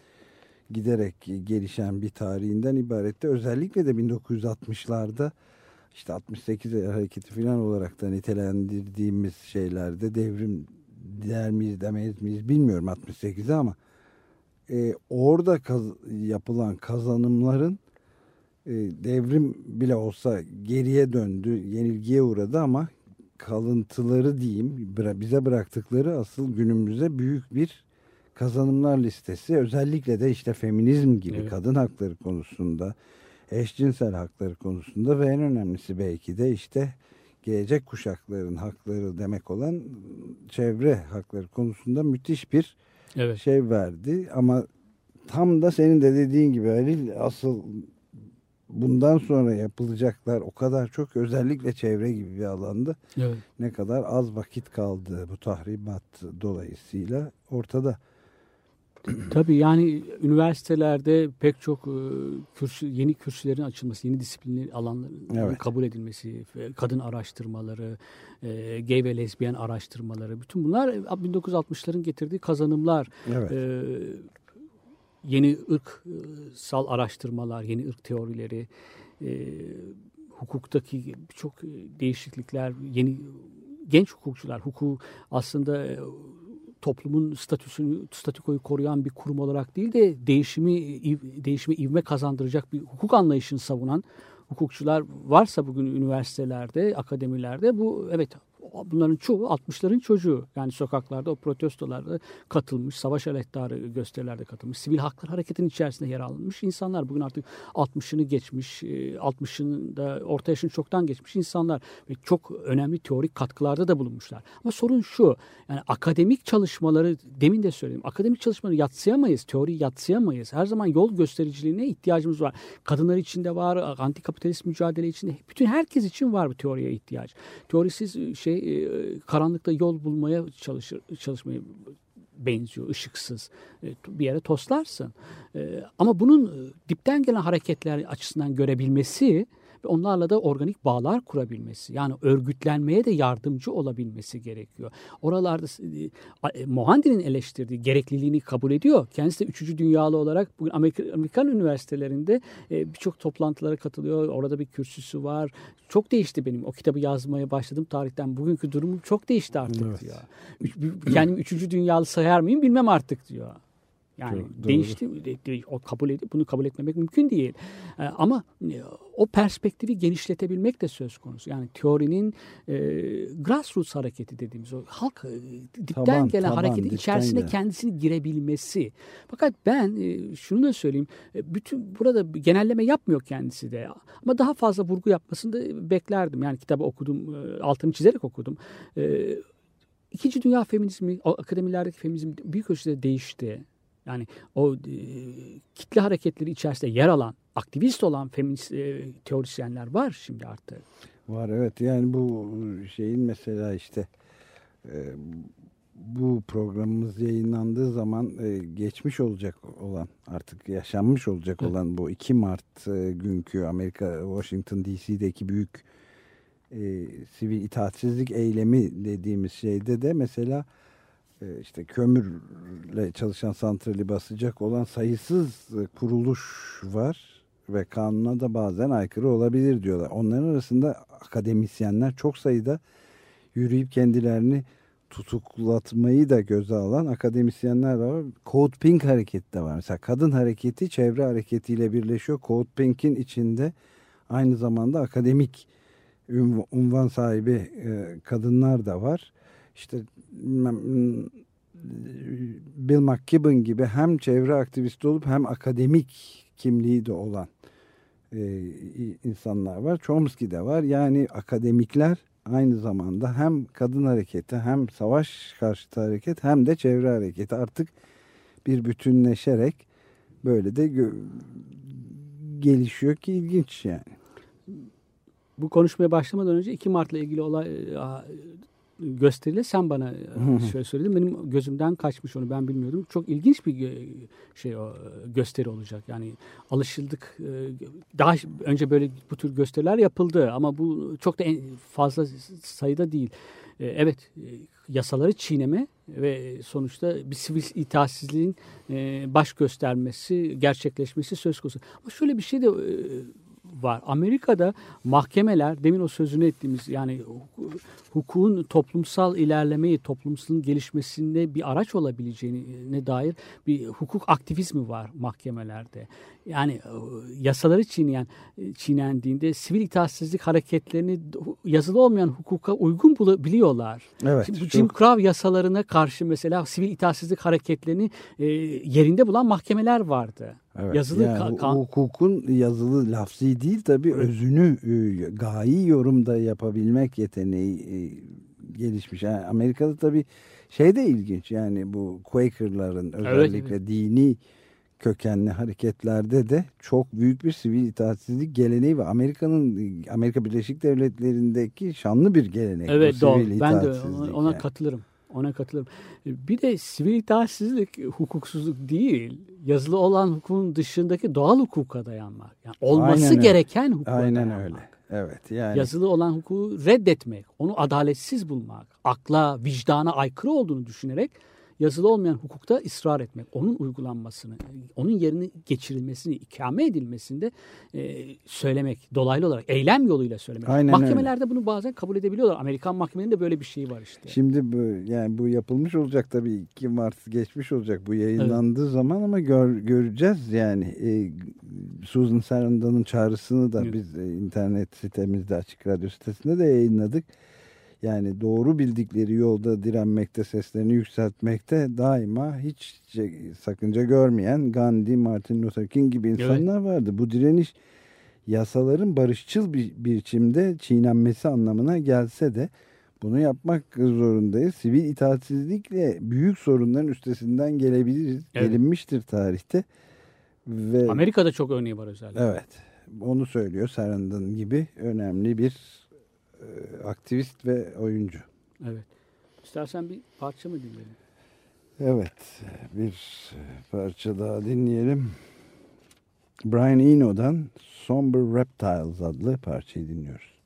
giderek gelişen bir tarihinden ibarette. Özellikle de 1960'larda işte 68 hareketi falan olarak da nitelendirdiğimiz şeylerde devrim der miyiz demeyiz miyiz bilmiyorum 68'e ama e, orada kaz yapılan kazanımların e, devrim bile olsa geriye döndü, yenilgiye uğradı ama kalıntıları diyeyim bize bıraktıkları asıl günümüze büyük bir kazanımlar listesi. Özellikle de işte feminizm gibi evet. kadın hakları konusunda, eşcinsel hakları konusunda ve en önemlisi belki de işte gelecek kuşakların hakları demek olan çevre hakları konusunda müthiş bir evet. şey verdi. Ama tam da senin de dediğin gibi Halil asıl bundan sonra yapılacaklar o kadar çok özellikle çevre gibi bir alanda evet. ne kadar az vakit kaldı bu tahribat dolayısıyla ortada. Tabii yani üniversitelerde pek çok e, kürsü, yeni kürsülerin açılması, yeni disiplinli alanların evet. kabul edilmesi, kadın araştırmaları, e, gay ve lezbiyen araştırmaları, bütün bunlar 1960'ların getirdiği kazanımlar. Evet. E, yeni ırksal araştırmalar, yeni ırk teorileri, e, hukuktaki birçok değişiklikler, yeni genç hukukçular, hukuku aslında e, toplumun statüsünü, statükoyu koruyan bir kurum olarak değil de değişimi değişimi ivme kazandıracak bir hukuk anlayışını savunan hukukçular varsa bugün üniversitelerde, akademilerde bu evet bunların çoğu 60'ların çocuğu. Yani sokaklarda o protestolarda katılmış, savaş aleyhtarı gösterilerde katılmış, sivil haklar hareketinin içerisinde yer almış insanlar. Bugün artık 60'ını geçmiş, 60'ını e, orta yaşını çoktan geçmiş insanlar ve çok önemli teorik katkılarda da bulunmuşlar. Ama sorun şu, yani akademik çalışmaları demin de söyledim. Akademik çalışmaları yatsıyamayız, teoriyi yatsıyamayız. Her zaman yol göstericiliğine ihtiyacımız var. Kadınlar için de var, antikapitalist mücadele içinde bütün herkes için var bu teoriye ihtiyaç. Teorisiz şey şey karanlıkta yol bulmaya çalışır çalışmayı benziyor ışıksız e, bir yere toslarsın. E, ama bunun dipten gelen hareketler açısından görebilmesi ve onlarla da organik bağlar kurabilmesi. Yani örgütlenmeye de yardımcı olabilmesi gerekiyor. Oralarda e, Mohandi'nin eleştirdiği gerekliliğini kabul ediyor. Kendisi de üçüncü dünyalı olarak bugün Amerika, Amerikan üniversitelerinde e, birçok toplantılara katılıyor. Orada bir kürsüsü var. Çok değişti benim. O kitabı yazmaya başladığım tarihten bugünkü durumum çok değişti artık evet. diyor. Üç, kendimi üçüncü dünyalı sayar mıyım bilmem artık diyor. Yani Doğru. değişti. O kabul edip bunu kabul etmemek mümkün değil. Ee, ama e, o perspektifi genişletebilmek de söz konusu. Yani teorinin e, grassroots hareketi dediğimiz o halk e, dipten taban, gelen taban, hareketin içerisine gelen. kendisini girebilmesi. Fakat ben e, şunu da söyleyeyim. E, bütün burada genelleme yapmıyor kendisi de. Ama daha fazla vurgu yapmasını da beklerdim. Yani kitabı okudum, e, altını çizerek okudum. E, İkinci Dünya Feminizmi, akademilerdeki feminizm büyük ölçüde değişti. Yani o e, kitle hareketleri içerisinde yer alan, aktivist olan feminist e, teorisyenler var şimdi artık. Var evet yani bu şeyin mesela işte e, bu programımız yayınlandığı zaman e, geçmiş olacak olan artık yaşanmış olacak evet. olan bu 2 Mart e, günkü Amerika Washington DC'deki büyük e, sivil itaatsizlik eylemi dediğimiz şeyde de mesela e, işte kömürle çalışan santrali basacak olan sayısız e, kuruluş var ve kanuna da bazen aykırı olabilir diyorlar. Onların arasında akademisyenler çok sayıda yürüyüp kendilerini tutuklatmayı da göze alan akademisyenler de var. Code Pink hareketi de var. Mesela kadın hareketi çevre hareketiyle birleşiyor. Code Pink'in içinde aynı zamanda akademik unvan sahibi e, kadınlar da var. İşte Bill McKibben gibi hem çevre aktivisti olup hem akademik kimliği de olan e, insanlar var. Chomsky de var. Yani akademikler aynı zamanda hem kadın hareketi hem savaş karşıtı hareket hem de çevre hareketi artık bir bütünleşerek böyle de gelişiyor ki ilginç yani. Bu konuşmaya başlamadan önce 2 Mart'la ilgili olay e, gösteriyle sen bana şöyle söyledin. Benim gözümden kaçmış onu ben bilmiyordum. Çok ilginç bir şey o gösteri olacak. Yani alışıldık. E, daha önce böyle bu tür gösteriler yapıldı ama bu çok da fazla sayıda değil. E, evet e, yasaları çiğneme ve sonuçta bir sivil itaatsizliğin baş göstermesi, gerçekleşmesi söz konusu. Ama şöyle bir şey de var. Amerika'da mahkemeler demin o sözünü ettiğimiz yani hukukun toplumsal ilerlemeyi, toplumsal gelişmesinde bir araç olabileceğine dair bir hukuk aktivizmi var mahkemelerde. Yani e, yasaları çiğneyen, e, çiğnendiğinde sivil itaatsizlik hareketlerini yazılı olmayan hukuka uygun biliyorlar. Evet, Şimdi çok... Jim Crow yasalarına karşı mesela sivil itaatsizlik hareketlerini e, yerinde bulan mahkemeler vardı. Evet, yazılı yani kan... hukukun yazılı lafzi değil tabii özünü e, gayi yorumda yapabilmek yeteneği e, gelişmiş. Yani Amerika'da tabii şey de ilginç yani bu Quaker'ların özellikle evet, dini kökenli hareketlerde de çok büyük bir sivil itaatsizlik geleneği var. Amerika'nın Amerika Birleşik Devletleri'ndeki şanlı bir gelenek. Evet doğru. Ben de ona, ona yani. katılırım. Ona katılırım. Bir de sivil itaatsizlik hukuksuzluk değil. Yazılı olan hukukun dışındaki doğal hukuka dayanmak. Yani olması Aynen gereken hukuka Aynen dayanmak. öyle. Evet yani. Yazılı olan hukuku reddetmek, onu adaletsiz bulmak, akla, vicdana aykırı olduğunu düşünerek yazılı olmayan hukukta ısrar etmek, onun uygulanmasını, onun yerini geçirilmesini, ikame edilmesinde e, söylemek, dolaylı olarak eylem yoluyla söylemek. Aynen Mahkemelerde öyle. bunu bazen kabul edebiliyorlar. Amerikan mahkemelerinde böyle bir şey var işte. Şimdi bu, yani bu yapılmış olacak tabii 2 Mart geçmiş olacak bu yayınlandığı evet. zaman ama gör, göreceğiz yani e, Susan Sarandon'un çağrısını da evet. biz e, internet sitemizde açık radyo sitesinde de yayınladık yani doğru bildikleri yolda direnmekte, seslerini yükseltmekte daima hiç sakınca görmeyen Gandhi, Martin Luther King gibi insanlar evet. vardı. Bu direniş yasaların barışçıl bir biçimde çiğnenmesi anlamına gelse de bunu yapmak zorundayız. Sivil itaatsizlikle büyük sorunların üstesinden gelebiliriz. Evet. Gelinmiştir tarihte. Ve, Amerika'da çok örneği var özellikle. Evet. Onu söylüyor Sarandon gibi önemli bir aktivist ve oyuncu. Evet. İstersen bir parça mı dinleyelim? Evet. Bir parça daha dinleyelim. Brian Eno'dan Somber Reptiles adlı parçayı dinliyoruz.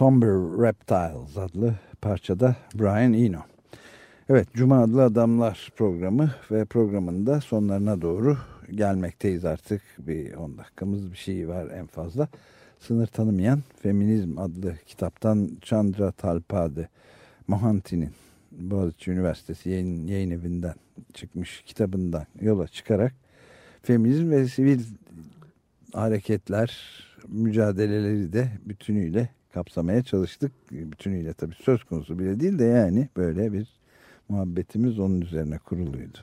Somber Reptiles adlı parçada Brian Eno. Evet Cuma adlı adamlar programı ve programın da sonlarına doğru gelmekteyiz artık. Bir 10 dakikamız bir şey var en fazla. Sınır tanımayan Feminizm adlı kitaptan Chandra Talpade Mohanty'nin Boğaziçi Üniversitesi yayın, yayın evinden çıkmış kitabından yola çıkarak feminizm ve sivil hareketler mücadeleleri de bütünüyle kapsamaya çalıştık. Bütünüyle tabii söz konusu bile değil de yani böyle bir muhabbetimiz onun üzerine kuruluydu.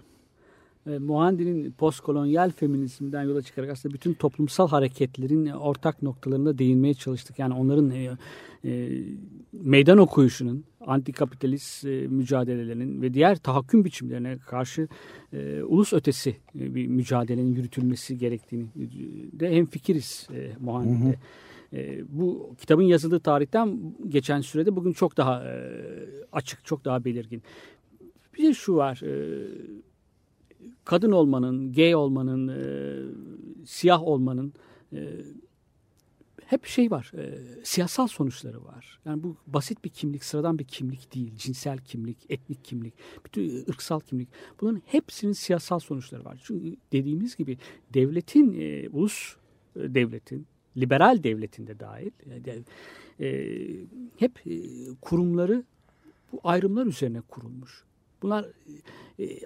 E, Muhandi'nin postkolonyal feminizmden yola çıkarak aslında bütün toplumsal hareketlerin ortak noktalarına değinmeye çalıştık. Yani onların e, e, meydan okuyuşunun, antikapitalist e, mücadelelerinin ve diğer tahakküm biçimlerine karşı e, ulus ötesi e, bir mücadelenin yürütülmesi gerektiğini de hemfikiriz e, Muhandi'de. Hı hı. E, bu kitabın yazıldığı tarihten geçen sürede bugün çok daha e, açık, çok daha belirgin. Bir de şu var, e, kadın olmanın, gay olmanın, e, siyah olmanın hep şey var, siyasal sonuçları var. Yani bu basit bir kimlik, sıradan bir kimlik değil. Cinsel kimlik, etnik kimlik, bütün ırksal kimlik. Bunların hepsinin siyasal sonuçları var. Çünkü dediğimiz gibi devletin, ulus devletin, liberal devletinde dahil e, hep e, kurumları bu ayrımlar üzerine kurulmuş. Bunlar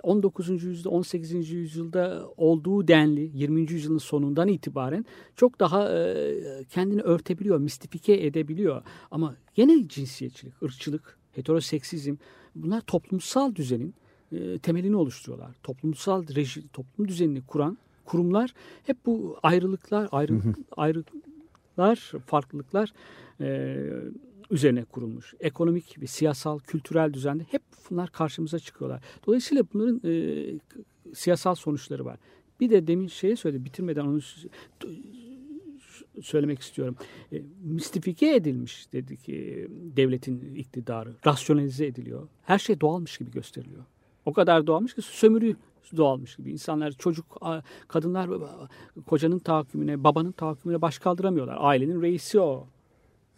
19. E, yüzyılda 18. yüzyılda olduğu denli 20. yüzyılın sonundan itibaren çok daha e, kendini örtebiliyor, mistifike edebiliyor. Ama yine cinsiyetçilik, ırkçılık, heteroseksizm bunlar toplumsal düzenin e, temelini oluşturuyorlar. Toplumsal reji, toplum düzenini kuran kurumlar hep bu ayrılıklar, ayrı, ayrılıklar, farklılıklar e, üzerine kurulmuş. Ekonomik ve siyasal, kültürel düzende hep bunlar karşımıza çıkıyorlar. Dolayısıyla bunların e, siyasal sonuçları var. Bir de demin şeye söyledi, bitirmeden onu söylemek istiyorum. E, mistifike edilmiş dedi ki devletin iktidarı. Rasyonalize ediliyor. Her şey doğalmış gibi gösteriliyor. O kadar doğalmış ki sömürü doğalmış gibi. İnsanlar, çocuk, kadınlar kocanın tahakkümüne, babanın tahakkümüne baş kaldıramıyorlar. Ailenin reisi o.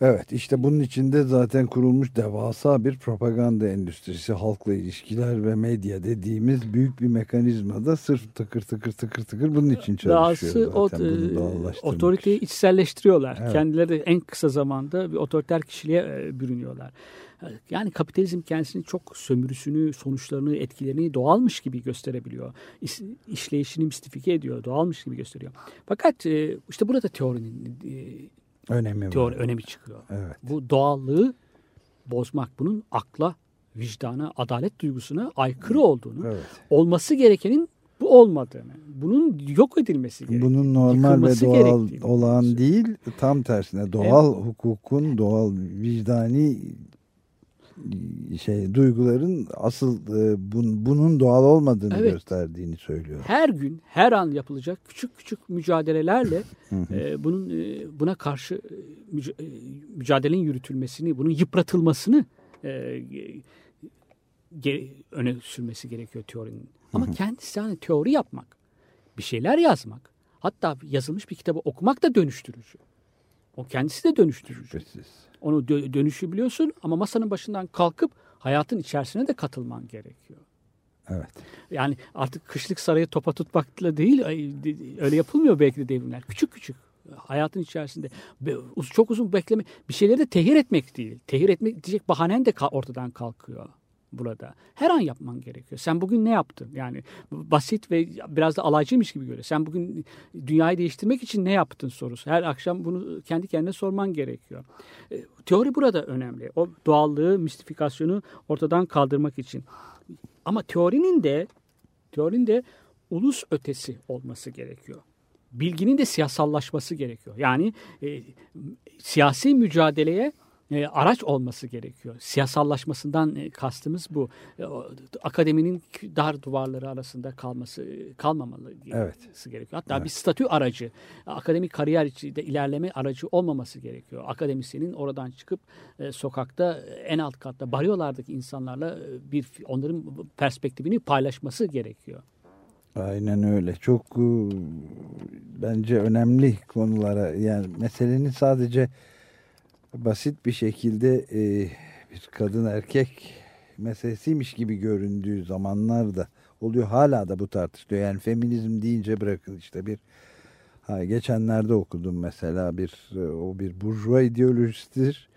Evet işte bunun içinde zaten kurulmuş devasa bir propaganda endüstrisi, halkla ilişkiler ve medya dediğimiz büyük bir mekanizma da sırf tıkır tıkır tıkır tıkır bunun için çalışıyor Dahası zaten. E, otoriteyi için. içselleştiriyorlar. Evet. Kendileri en kısa zamanda bir otoriter kişiliğe e, bürünüyorlar. Yani kapitalizm kendisini çok sömürüsünü, sonuçlarını, etkilerini doğalmış gibi gösterebiliyor. İş, işleyişini mistifike ediyor, doğalmış gibi gösteriyor. Fakat e, işte burada teorinin önemi teori, önemi çıkıyor. Evet. Bu doğallığı bozmak, bunun akla, vicdana, adalet duygusuna aykırı olduğunu, evet. olması gerekenin bu olmadığını, bunun yok edilmesi gerektiğini, bunun normal ve doğal olan değil, tam tersine doğal evet. hukukun, doğal vicdani şey duyguların asıl e, bun, bunun doğal olmadığını evet. gösterdiğini söylüyor. Her gün, her an yapılacak küçük küçük mücadelelerle e, bunun e, buna karşı e, mücadelenin yürütülmesini, bunun yıpratılmasını e, ge, öne sürmesi gerekiyor teorinin. Ama kendisi yani teori yapmak, bir şeyler yazmak, hatta yazılmış bir kitabı okumak da dönüştürücü. O kendisi de dönüştürücü. Şüphesiz. Onu dö- dönüşü biliyorsun ama masanın başından kalkıp hayatın içerisine de katılman gerekiyor. Evet. Yani artık kışlık sarayı topa tutmakla değil öyle yapılmıyor belki de devrimler. Küçük küçük hayatın içerisinde çok uzun bekleme bir şeyleri de tehir etmek değil. Tehir etmek diyecek bahanen de ortadan kalkıyor burada. Her an yapman gerekiyor. Sen bugün ne yaptın? Yani basit ve biraz da alaycıymış gibi görüyor. Sen bugün dünyayı değiştirmek için ne yaptın sorusu. Her akşam bunu kendi kendine sorman gerekiyor. E, teori burada önemli. O doğallığı, mistifikasyonu ortadan kaldırmak için. Ama teorinin de teorinin de ulus ötesi olması gerekiyor bilginin de siyasallaşması gerekiyor. Yani e, siyasi mücadeleye e, araç olması gerekiyor. Siyasallaşmasından e, kastımız bu. E, akademinin dar duvarları arasında kalması kalmamalı evet. gerekiyor. Hatta evet. bir statü aracı, akademik kariyer içinde ilerleme aracı olmaması gerekiyor. Akademisyenin oradan çıkıp sokakta en alt katta baryolardaki insanlarla bir onların perspektifini paylaşması gerekiyor. Aynen öyle. Çok bence önemli konulara yani meselenin sadece basit bir şekilde e, bir kadın erkek meselesiymiş gibi göründüğü zamanlar da oluyor. Hala da bu tartışılıyor. Yani feminizm deyince bırakın işte bir ha, geçenlerde okudum mesela bir o bir burjuva ideolojisidir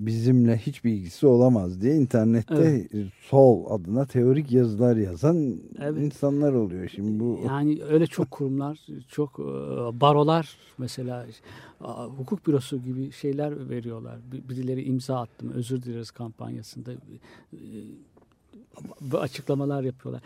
bizimle hiçbir ilgisi olamaz diye internette evet. sol adına teorik yazılar yazan evet. insanlar oluyor. Şimdi bu yani öyle çok kurumlar, çok e, barolar mesela hukuk bürosu gibi şeyler veriyorlar. Birileri imza attım, özür dileriz kampanyasında bu açıklamalar yapıyorlar.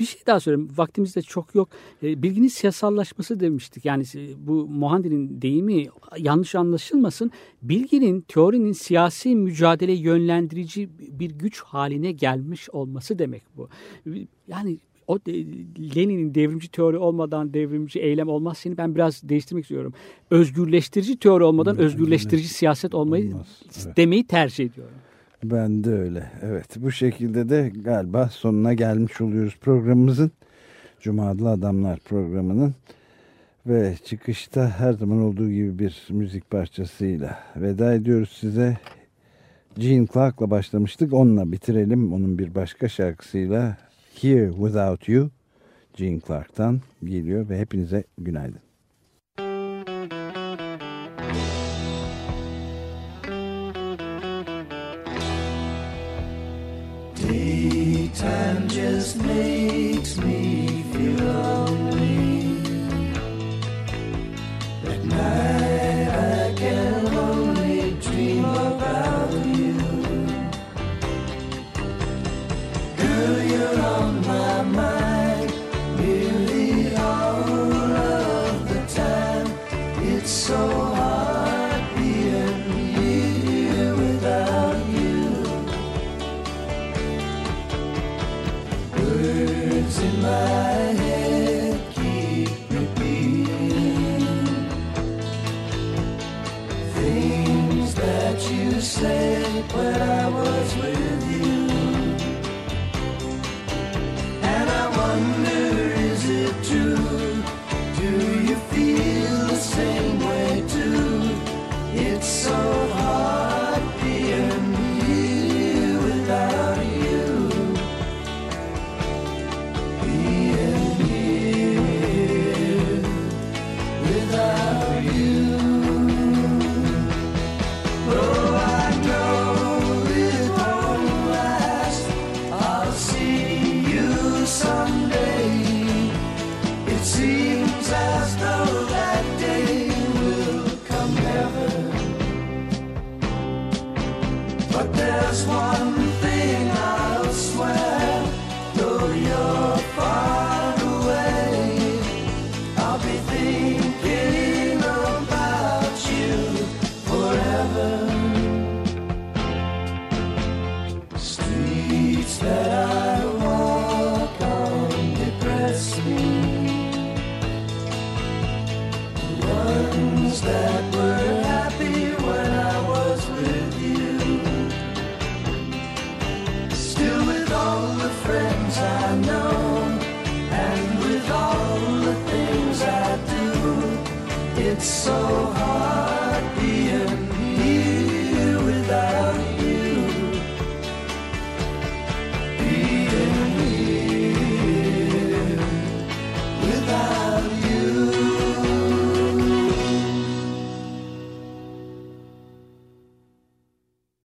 Bir şey daha söyleyeyim. Vaktimiz de çok yok. E, bilginin siyasallaşması demiştik. Yani e, bu Mohandi'nin deyimi yanlış anlaşılmasın. Bilginin, teorinin siyasi mücadele yönlendirici bir güç haline gelmiş olması demek bu. Yani o Lenin'in devrimci teori olmadan devrimci eylem olmaz seni ben biraz değiştirmek istiyorum. Özgürleştirici teori olmadan özgürleştirici siyaset olmayı olmaz, evet. demeyi tercih ediyorum. Ben de öyle. Evet bu şekilde de galiba sonuna gelmiş oluyoruz programımızın. Cuma Adamlar programının. Ve çıkışta her zaman olduğu gibi bir müzik parçasıyla veda ediyoruz size. Gene Clark'la başlamıştık. Onunla bitirelim. Onun bir başka şarkısıyla Here Without You Gene Clark'tan geliyor ve hepinize günaydın. Just makes me feel lonely. At night